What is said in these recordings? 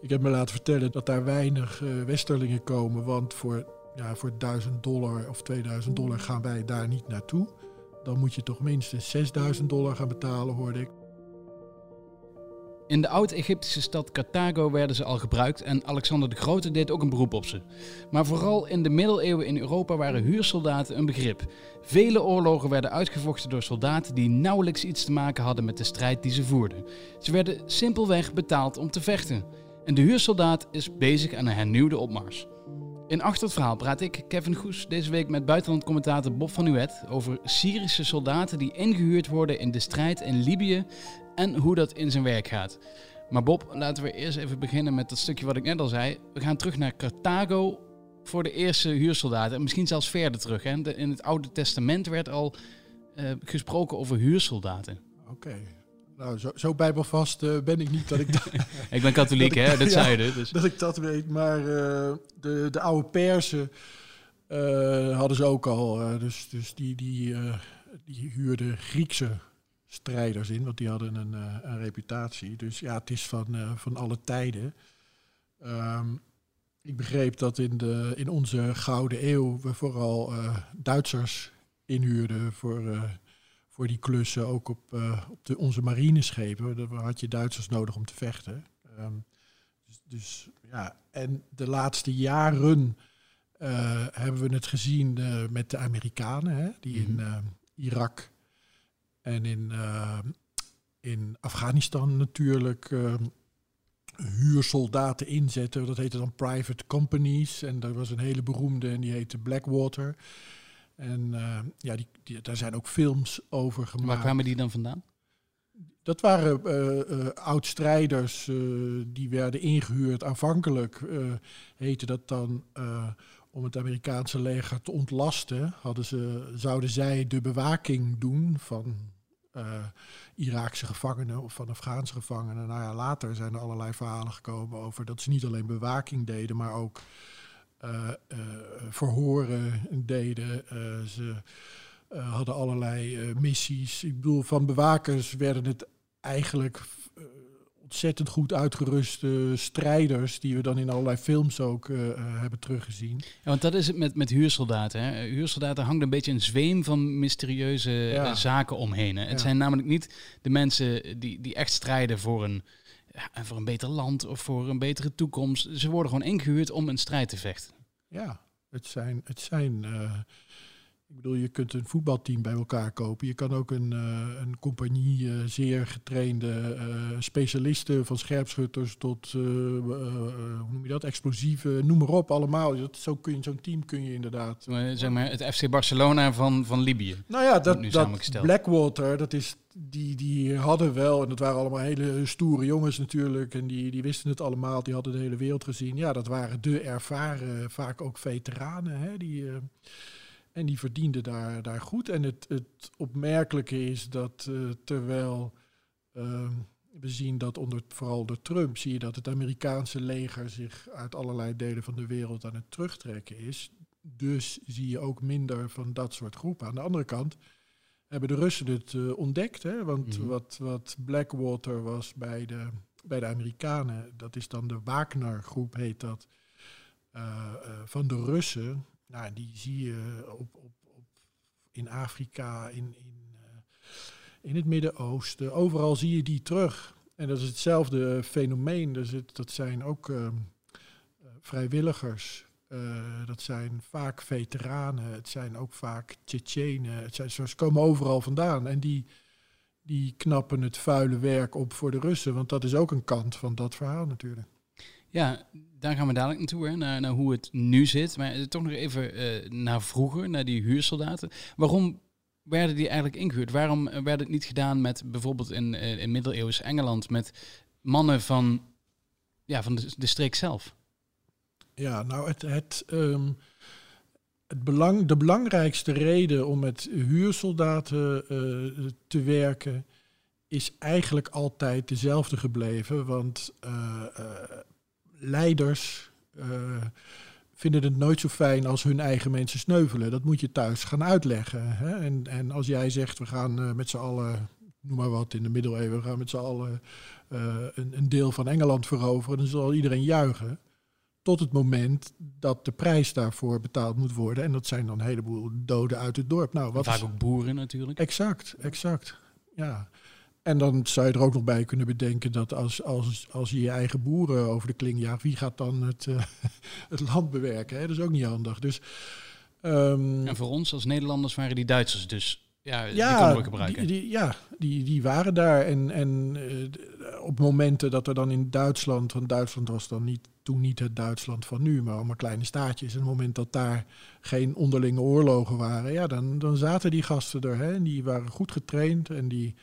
Ik heb me laten vertellen dat daar weinig uh, westerlingen komen, want voor, ja, voor 1000 dollar of 2000 dollar gaan wij daar niet naartoe. Dan moet je toch minstens 6000 dollar gaan betalen, hoorde ik. In de oud-Egyptische stad Carthago werden ze al gebruikt en Alexander de Grote deed ook een beroep op ze. Maar vooral in de middeleeuwen in Europa waren huursoldaten een begrip. Vele oorlogen werden uitgevochten door soldaten die nauwelijks iets te maken hadden met de strijd die ze voerden. Ze werden simpelweg betaald om te vechten. En de huursoldaat is bezig aan een hernieuwde opmars. In Achter het Verhaal praat ik, Kevin Goes, deze week met buitenlandcommentator Bob van Uwet over Syrische soldaten die ingehuurd worden in de strijd in Libië en hoe dat in zijn werk gaat. Maar Bob, laten we eerst even beginnen met dat stukje wat ik net al zei. We gaan terug naar Carthago voor de eerste huursoldaten. En misschien zelfs verder terug. In het Oude Testament werd al uh, gesproken over huursoldaten. Oké. Nou, zo, zo bijbelvast uh, ben ik niet dat ik... ik ben katholiek, hè? Dat zei je dus. Dat ik dat weet. Maar uh, de, de oude Persen hadden ze ook al. dus dus die, die, die huurden Griekse strijders in, want die hadden een, een reputatie. Dus ja, het is van, van alle tijden. Um, ik begreep dat in, de, in onze gouden eeuw we vooral Duitsers inhuurden voor, voor die klussen. Ook op, op de, onze marineschepen. Daar had je Duitsers nodig om te vechten. Um, dus, dus, ja, en de laatste jaren hebben we het gezien met de Amerikanen, hè, die in Irak en in, in Afghanistan natuurlijk huursoldaten inzetten. Dat heette dan private companies. En er was een hele beroemde en die heette Blackwater. En uh, ja, die, die, daar zijn ook films over gemaakt. Waar kwamen die dan vandaan? Dat waren uh, oud-strijders die werden ingehuurd. Aanvankelijk heette dat dan om het Amerikaanse leger te ontlasten. Hadden ze, zouden zij de bewaking doen van Iraakse gevangenen of van Afghaanse gevangenen. Nou ja, later zijn er allerlei verhalen gekomen over dat ze niet alleen bewaking deden, maar ook verhoren deden. ze hadden allerlei missies. Ik bedoel, van bewakers werden het eigenlijk ontzettend goed uitgeruste strijders die we dan in allerlei films ook uh, hebben teruggezien. Ja, want dat is het met, met huursoldaten. Hè? Huursoldaten hangt een beetje een zweem van mysterieuze eh, zaken omheen. Hè? Het zijn namelijk niet de mensen die, die echt strijden voor een, ja, voor een beter land of voor een betere toekomst. Ze worden gewoon ingehuurd om een strijd te vechten. Ja, het zijn, het zijn ik bedoel, je kunt een voetbalteam bij elkaar kopen. Je kan ook een, uh, een compagnie uh, zeer getrainde uh, specialisten, van scherpschutters tot, hoe noem je dat, explosieven, noem maar op, allemaal. Dat, zo kun je, zo'n team kun je inderdaad. zeg maar het FC Barcelona van, van Libië. Nou ja, dat, dat Blackwater, dat is, die, die hadden wel, en dat waren allemaal hele stoere jongens natuurlijk, en die, die wisten het allemaal, die hadden de hele wereld gezien. Ja, dat waren de ervaren, vaak ook veteranen, hè, die... En die verdiende daar, daar goed. En het, het opmerkelijke is dat uh, terwijl uh, we zien dat onder vooral door Trump zie je dat het Amerikaanse leger zich uit allerlei delen van de wereld aan het terugtrekken is. Dus zie je ook minder van dat soort groepen. Aan de andere kant hebben de Russen het uh, ontdekt. Hè? Want mm wat, wat Blackwater was bij de, bij de Amerikanen, dat is dan de Wagner-groep, heet dat, uh, van de Russen. Nou, die zie je op, op, op in Afrika, in, in, uh, in het Midden-Oosten. Overal zie je die terug. En dat is hetzelfde fenomeen. Dus het, dat zijn ook uh, vrijwilligers. Dat zijn vaak veteranen. Het zijn ook vaak Tsjetsjenen. Het zijn, ze komen overal vandaan. En die, die knappen het vuile werk op voor de Russen. Want dat is ook een kant van dat verhaal natuurlijk. Ja, daar gaan we dadelijk naartoe, naar, hoe het nu zit. Maar eh, toch nog even uh, naar vroeger, naar die huursoldaten. Waarom werden die eigenlijk ingehuurd? Waarom eh, werd het niet gedaan met bijvoorbeeld in, in middeleeuws Engeland met mannen van, ja, van de, streek zelf? Ja, nou, het, het, um, het belang, de belangrijkste reden om met huursoldaten te werken is eigenlijk altijd dezelfde gebleven. Want leiders uh, vinden het nooit zo fijn als hun eigen mensen sneuvelen. Dat moet je thuis gaan uitleggen. Hè? En, en als jij zegt, we gaan uh, met z'n allen noem maar wat, in de middeleeuwen gaan met z'n allen een, een, deel van Engeland veroveren. Dan zal iedereen juichen. Tot het moment dat de prijs daarvoor betaald moet worden. En dat zijn dan een heleboel doden uit het dorp. Nou, wat Vaak ook boeren natuurlijk. Exact, exact. Ja. En dan zou je er ook nog bij kunnen bedenken dat als, als, als je je eigen boeren over de kling jaagt, wie gaat dan het, uh, het land bewerken? Hè? Dat is ook niet handig. Dus, um, en voor ons als Nederlanders waren die Duitsers dus. Ja, ja die konden we gebruiken. Die, die, ja, die, die waren daar. En, en uh, op momenten dat er dan in Duitsland, want Duitsland was dan niet, toen niet het Duitsland van nu, maar allemaal kleine staatjes. En op het moment dat daar geen onderlinge oorlogen waren, ja, dan, dan zaten die gasten er. Hè? En die waren goed getraind en die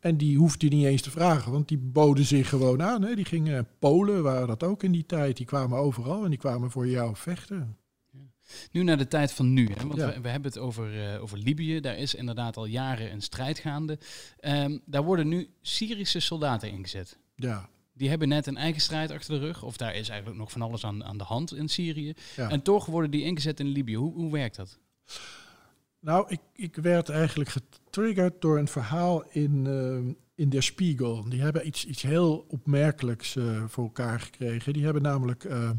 en die hoefde je niet eens te vragen, want die boden zich gewoon aan. Hè. Die gingen, Polen waren dat ook in die tijd, die kwamen overal en die kwamen voor jou vechten. Nu naar de tijd van nu, hè? want we, we, hebben het over, uh, over Libië. Daar is inderdaad al jaren een strijd gaande. Um, daar worden nu Syrische soldaten ingezet. Ja. Die hebben net een eigen strijd achter de rug. Of daar is eigenlijk nog van alles aan, aan de hand in Syrië. En toch worden die ingezet in Libië. Hoe, hoe werkt dat? Nou, ik, ik werd eigenlijk getriggerd door een verhaal in, uh, in Der Spiegel. Die hebben iets, iets heel opmerkelijks uh, voor elkaar gekregen. Die hebben namelijk uh,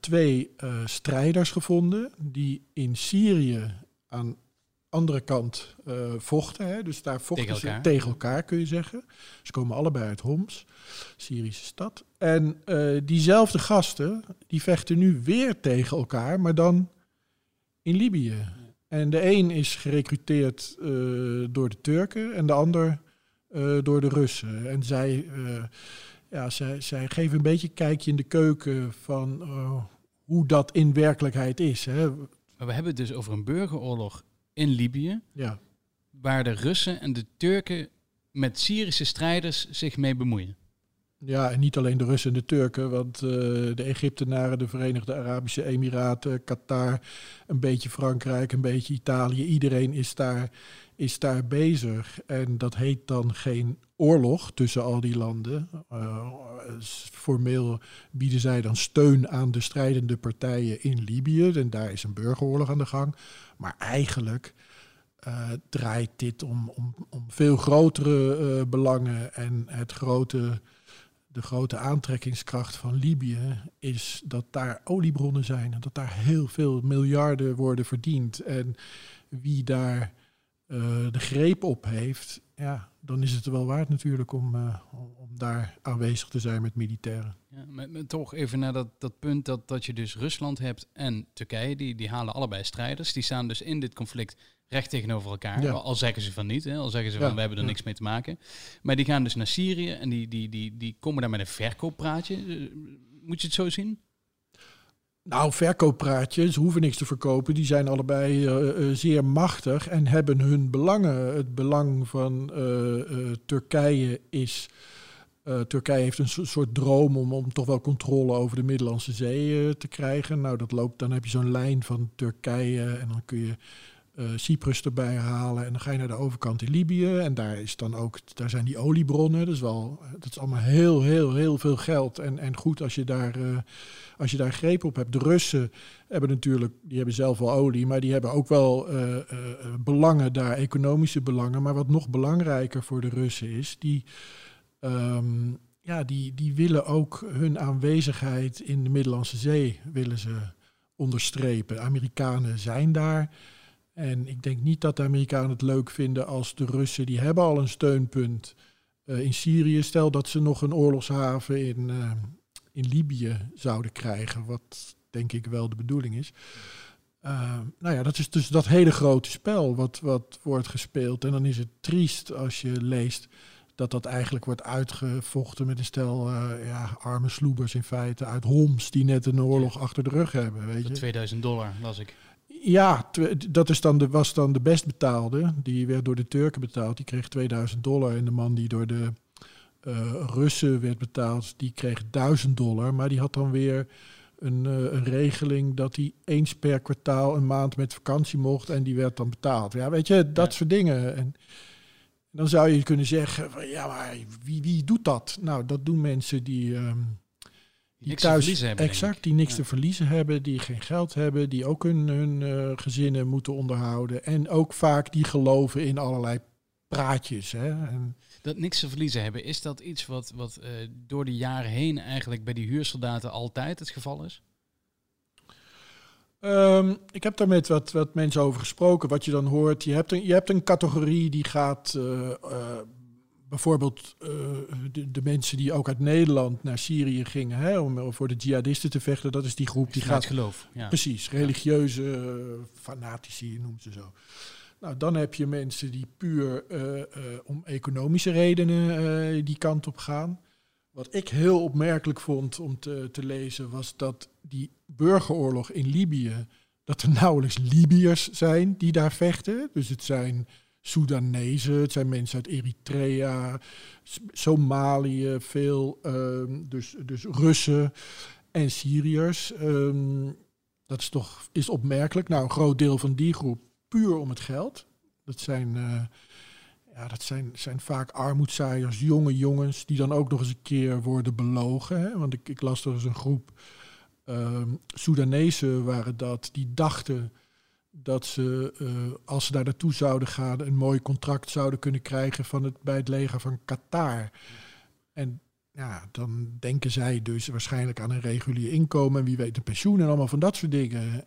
twee strijders gevonden die in Syrië aan andere kant vochten. Hè. Dus daar vochten tegen elkaar. ze tegen elkaar, kun je zeggen. Ze komen allebei uit Homs, Syrische stad. En diezelfde gasten, die vechten nu weer tegen elkaar, maar dan in Libië. En de een is gerecruiteerd uh, door de Turken en de ander uh, door de Russen. En zij, uh, ja, zij, zij geven een beetje een kijkje in de keuken van hoe dat in werkelijkheid is. Hè. Maar we hebben het dus over een burgeroorlog in Libië. Ja. Waar de Russen en de Turken met Syrische strijders zich mee bemoeien. Ja, en niet alleen de Russen en de Turken, want uh, de Egyptenaren, de Verenigde Arabische Emiraten, Qatar, een beetje Frankrijk, een beetje Italië, iedereen is daar, is daar bezig. En dat heet dan geen oorlog tussen al die landen. Uh, formeel bieden zij dan steun aan de strijdende partijen in Libië en daar is een burgeroorlog aan de gang. Maar eigenlijk uh, draait dit om, om, om veel grotere belangen en het grote de grote aantrekkingskracht van Libië is dat daar oliebronnen zijn en dat daar heel veel miljarden worden verdiend. En wie daar uh, de greep op heeft, ja, dan is het er wel waard natuurlijk om, uh, om daar aanwezig te zijn met militairen. Ja, maar, maar, toch even naar dat, dat punt dat, dat je dus Rusland hebt en Turkije, die, die halen allebei strijders. Die staan dus in dit conflict recht tegenover elkaar. Al zeggen ze van niet, hè? al zeggen ze van we hebben er niks mee te maken. Maar die gaan dus naar Syrië en die, die, die, die komen daar met een verkooppraatje. Eh, moet je het zo zien? Nou, verkooppraatjes, hoeven niks te verkopen. Die zijn allebei uh, zeer machtig en hebben hun belangen. Het belang van uh, Turkije is. Turkije heeft een soort droom om, om toch wel controle over de Middellandse Zee te krijgen. Nou, dat loopt, dan heb je zo'n lijn van Turkije en dan kun je uh, Cyprus erbij halen. En dan ga je naar de overkant in Libië. En daar, is dan ook, daar zijn die oliebronnen. Dat is, wel, dat is allemaal heel, heel, heel veel geld. En, en goed als je, daar, uh, als je daar greep op hebt. De Russen hebben natuurlijk, die hebben zelf wel olie, maar die hebben ook wel uh, belangen daar, economische belangen. Maar wat nog belangrijker voor de Russen is, die. Um, ja, die, die willen ook hun aanwezigheid in de Middellandse Zee willen ze onderstrepen. Amerikanen zijn daar. En ik denk niet dat de Amerikanen het leuk vinden als de Russen, die hebben al een steunpunt uh, in Syrië. Stel dat ze nog een oorlogshaven in, uh, in Libië zouden krijgen, wat denk ik wel de bedoeling is. Uh, nou ja, dat is dus dat hele grote spel wat, wat wordt gespeeld. En dan is het triest als je leest dat dat eigenlijk wordt uitgevochten met een stel ja, arme sloebers in feite uit Homs die net een oorlog achter de rug hebben. Weet je? 2000 dollar, las ik. Ja, dat is dan de, was dan de best betaalde. Die werd door de Turken betaald. Die kreeg 2000 dollar. En de man die door de uh, Russen werd betaald, die kreeg 1000 dollar. Maar die had dan weer een, uh, een, regeling dat hij eens per kwartaal een maand met vakantie mocht. En die werd dan betaald. Ja, weet je, dat soort dingen. En dan zou je kunnen zeggen, van, ja, maar wie, wie doet dat? Nou, dat doen mensen die... Um, die thuis, hebben, Exact, die niks te verliezen hebben, die geen geld hebben, die ook hun, hun uh, gezinnen moeten onderhouden. En ook vaak die geloven in allerlei praatjes. Hè? En dat niks te verliezen hebben, is dat iets wat, wat door de jaren heen eigenlijk bij die huursoldaten altijd het geval is? Um, ik heb daar met wat, wat mensen over gesproken. Wat je dan hoort, je hebt een, je hebt een categorie die gaat uh, bijvoorbeeld uh, de, de, mensen die ook uit Nederland naar Syrië gingen hè, om voor de jihadisten te vechten. Dat is die groep die gaat. geloof. Ja. Precies, religieuze fanatici noemen ze zo. Nou, dan heb je mensen die puur om economische redenen die kant op gaan. Wat ik heel opmerkelijk vond om te, te lezen was dat die burgeroorlog in Libië, dat er nauwelijks Libiërs zijn die daar vechten. Dus het zijn Soedanezen, het zijn mensen uit Eritrea, Somalië, veel, um, dus, dus Russen en Syriërs. Um, dat is toch is opmerkelijk. Nou, een groot deel van die groep puur om het geld. Dat zijn, uh, ja, dat zijn, zijn vaak armoedzaaiers, jonge jongens, die dan ook nog eens een keer worden belogen. Hè? Want ik, ik las er eens een groep um, Soedanezen waren dat, die dachten dat ze, uh, als ze daar naartoe zouden gaan, een mooi contract zouden kunnen krijgen van het, bij het leger van Qatar. En ja, dan denken zij dus waarschijnlijk aan een regulier inkomen en wie weet een pensioen en allemaal van dat soort dingen.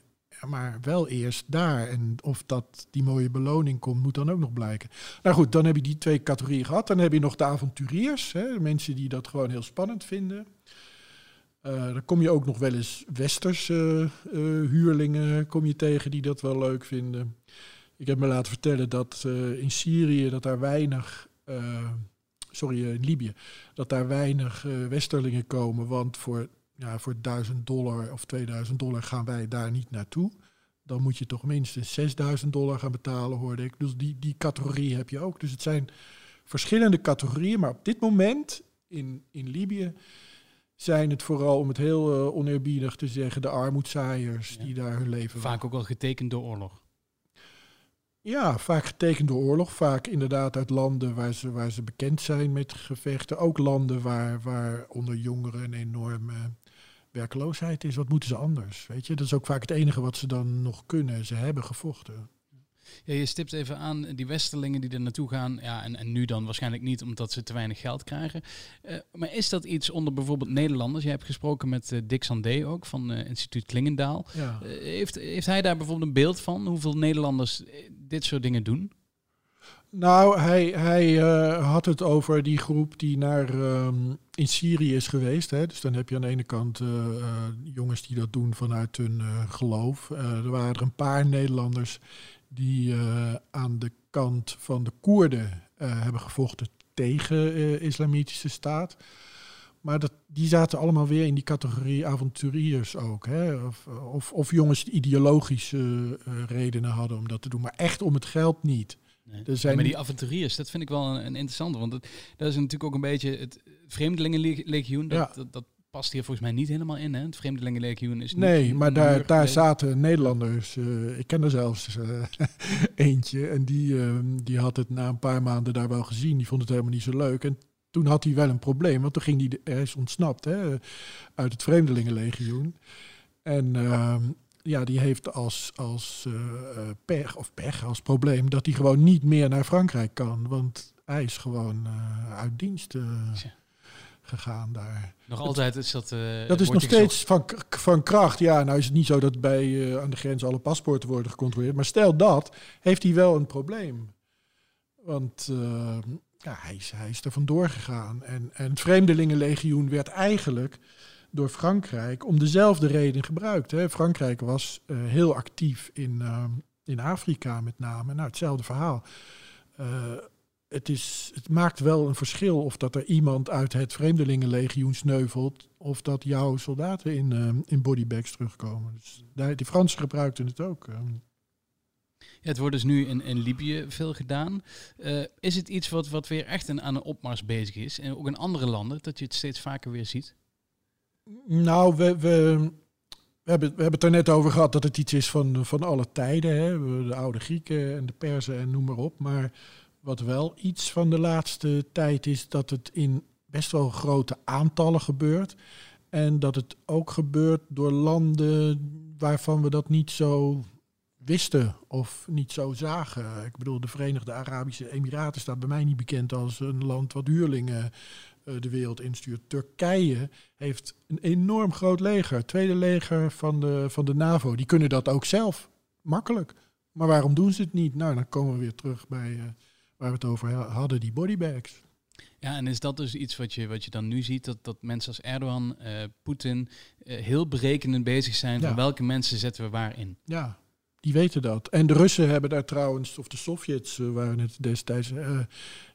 Maar wel eerst daar. En of dat die mooie beloning komt, moet dan ook nog blijken. Nou goed, dan heb je die twee categorieën gehad. Dan heb je nog de avonturiers, hè, mensen die dat gewoon heel spannend vinden. Uh, dan kom je ook nog wel eens westerse uh, huurlingen kom je tegen die dat wel leuk vinden. Ik heb me laten vertellen dat in Syrië dat daar weinig, sorry, in Libië, dat daar weinig westerlingen komen, want voor, ja, voor 1000 dollar of 2000 dollar gaan wij daar niet naartoe. Dan moet je toch minstens 6000 dollar gaan betalen, hoorde ik. Dus die, die categorie heb je ook. Dus het zijn verschillende categorieën, maar op dit moment in, in Libië zijn het vooral, om het heel uh, oneerbiedig te zeggen, de armoedzaaiers die daar hun leven Vaak ook wel getekend door oorlog. Ja, vaak getekend door oorlog. Vaak inderdaad uit landen waar ze, waar ze bekend zijn met gevechten. Ook landen waar, waar onder jongeren een enorme werkloosheid is. Wat moeten ze anders? Weet je, dat is ook vaak het enige wat ze dan nog kunnen. Ze hebben gevochten. Ja, je stipt even aan die westerlingen die er naartoe gaan. Ja, en, en nu dan waarschijnlijk niet omdat ze te weinig geld krijgen. Uh, maar is dat iets onder bijvoorbeeld Nederlanders? Je hebt gesproken met uh, Dick Sandé ook van uh, instituut Klingendaal. Ja. heeft, heeft hij daar bijvoorbeeld een beeld van hoeveel Nederlanders dit soort dingen doen? Nou, hij, hij had het over die groep die naar um, in Syrië is geweest. Hè. Dus dan heb je aan de ene kant jongens die dat doen vanuit hun geloof. er waren er een paar Nederlanders die uh, aan de kant van de Koerden uh, hebben gevochten tegen uh, islamitische staat. Maar dat, die zaten allemaal weer in die categorie avonturiers ook. Hè? Of, of, of jongens die ideologische redenen hadden om dat te doen, maar echt om het geld niet. Nee. Er zijn... maar die avonturiers, dat vind ik wel een, een interessante. Want dat, dat is natuurlijk ook een beetje het Vreemdelingenlegioen. Dat, ja. dat, dat, past hier volgens mij niet helemaal in. Hè? Het Vreemdelingenlegioen is niet Nee, maar daar, daar zaten Nederlanders. Uh, ik ken er zelfs uh, eentje. En die, uh, die had het na een paar maanden daar wel gezien. Die vond het helemaal niet zo leuk. En toen had hij wel een probleem. Want toen ging hij, hij is ontsnapt hè, uit het Vreemdelingenlegioen. En ehm, ja, die heeft als, als pech, of pech, als probleem... dat hij gewoon niet meer naar Frankrijk kan. Want hij is gewoon uit dienst gegaan daar. Nog altijd is dat. Uh, dat is nog steeds van, van kracht. Ja, nou is het niet zo dat bij uh, aan de grens alle paspoorten worden gecontroleerd. Maar stel dat, heeft hij wel een probleem. Want uh, ja, hij, is, hij is er vandoor gegaan. En, en het Vreemdelingenlegioen werd eigenlijk door Frankrijk om dezelfde reden gebruikt. Hè. Frankrijk was heel actief in, in Afrika met name. Nou, hetzelfde verhaal het, is, het maakt wel een verschil of dat er iemand uit het Vreemdelingenlegioen sneuvelt. of dat jouw soldaten in, uh, in bodybags terugkomen. Dus daar, die Fransen gebruikten het ook. Uh. Ja, het wordt dus nu in, in Libië veel gedaan. Uh, is het iets wat, wat weer echt een, aan een opmars bezig is? En ook in andere landen, dat je het steeds vaker weer ziet? Nou, we, we, we, hebben, we hebben het er net over gehad dat het iets is van, van alle tijden. Hè? De oude Grieken en de Perzen en noem maar op. Maar wat wel iets van de laatste tijd is, dat het in best wel grote aantallen gebeurt. En dat het ook gebeurt door landen waarvan we dat niet zo wisten of niet zo zagen. Ik bedoel, de Verenigde Arabische Emiraten staat bij mij niet bekend als een land wat huurlingen eh, de wereld instuurt. Turkije heeft een enorm groot leger, tweede leger van de, van de NAVO. Die kunnen dat ook zelf, makkelijk. Maar waarom doen ze het niet? Nou, dan komen we weer terug bij uh, waar we het over hadden, die bodybags. Ja, en is dat dus iets wat je, wat je dan nu ziet, dat, dat mensen als Erdogan, uh, Poetin, heel berekenend bezig zijn van welke mensen zetten we waar in? Ja, die weten dat. En de Russen hebben daar trouwens, of de Sovjets uh, waren het destijds,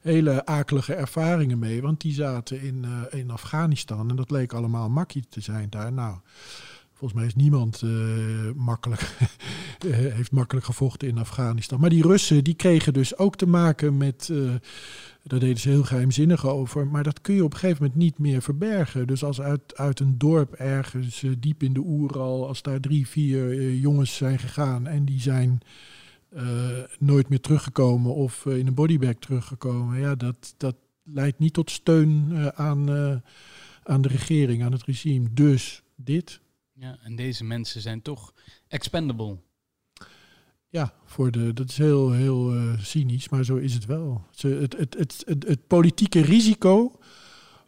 hele akelige ervaringen mee. Want die zaten in, in Afghanistan en dat leek allemaal makkie te zijn daar. Nou, volgens mij is niemand makkelijk, heeft makkelijk gevochten in Afghanistan. Maar die Russen die kregen dus ook te maken met daar deden ze heel geheimzinnig over. Maar dat kun je op een gegeven moment niet meer verbergen. Dus als uit, uit een dorp ergens uh, diep in de Oeral, als daar drie, vier uh, jongens zijn gegaan en die zijn uh, nooit meer teruggekomen of in een bodybag teruggekomen. Ja, dat, dat leidt niet tot steun aan, aan de regering, aan het regime. Dus dit. Ja, en deze mensen zijn toch expendable. Ja, voor de, dat is heel, heel uh, cynisch, maar zo is het wel. Het, het, het, het, het politieke risico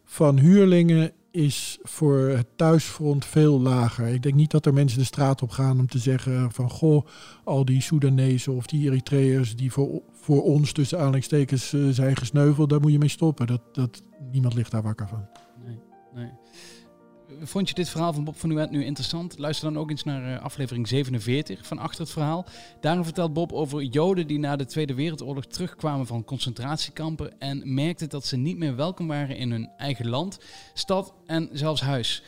van huurlingen is voor het thuisfront veel lager. Ik denk niet dat er mensen de straat op gaan om te zeggen van goh, al die Soedanezen of die Eritreërs die voor, voor ons tussen aanhalingstekens uh, zijn gesneuveld, daar moet je mee stoppen. Dat, dat, niemand ligt daar wakker van. Nee, nee. Vond je dit verhaal van Bob van Nuent nu interessant? Luister dan ook eens naar eh, aflevering 47 van Achter het Verhaal. Daarin vertelt Bob over Joden die na de Tweede Wereldoorlog terugkwamen van concentratiekampen en merkten dat ze niet meer welkom waren in hun eigen land, stad en zelfs huis.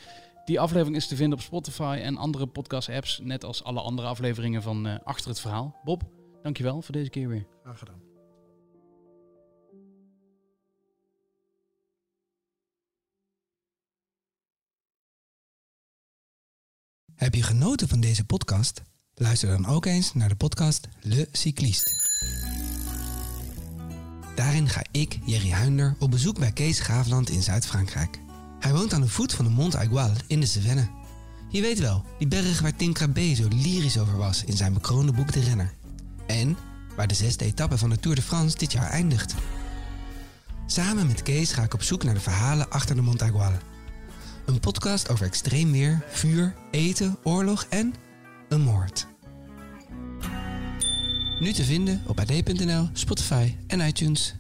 Die aflevering is te vinden op Spotify en andere podcast-apps, net als alle andere afleveringen van uh, Achter het Verhaal. Bob, dankjewel voor deze keer weer. Graag gedaan. Heb je genoten van deze podcast? Luister dan ook eens naar de podcast Le Cycliste. Daarin ga ik, Jerry Huinder, op bezoek bij Kees Graafland in Zuid-Frankrijk. Hij woont aan de voet van de Mont Aigual in de Cevennes. Je weet wel, die berg waar Tim Crabbe zo lyrisch over was in zijn bekroonde boek De Renner. En waar de zesde etappe van de Tour de France dit jaar eindigt. Samen met Kees ga ik op zoek naar de verhalen achter de Mont Aigual een podcast over extreem weer, vuur, eten, oorlog en een moord. Nu te vinden op ad.nl, Spotify en iTunes.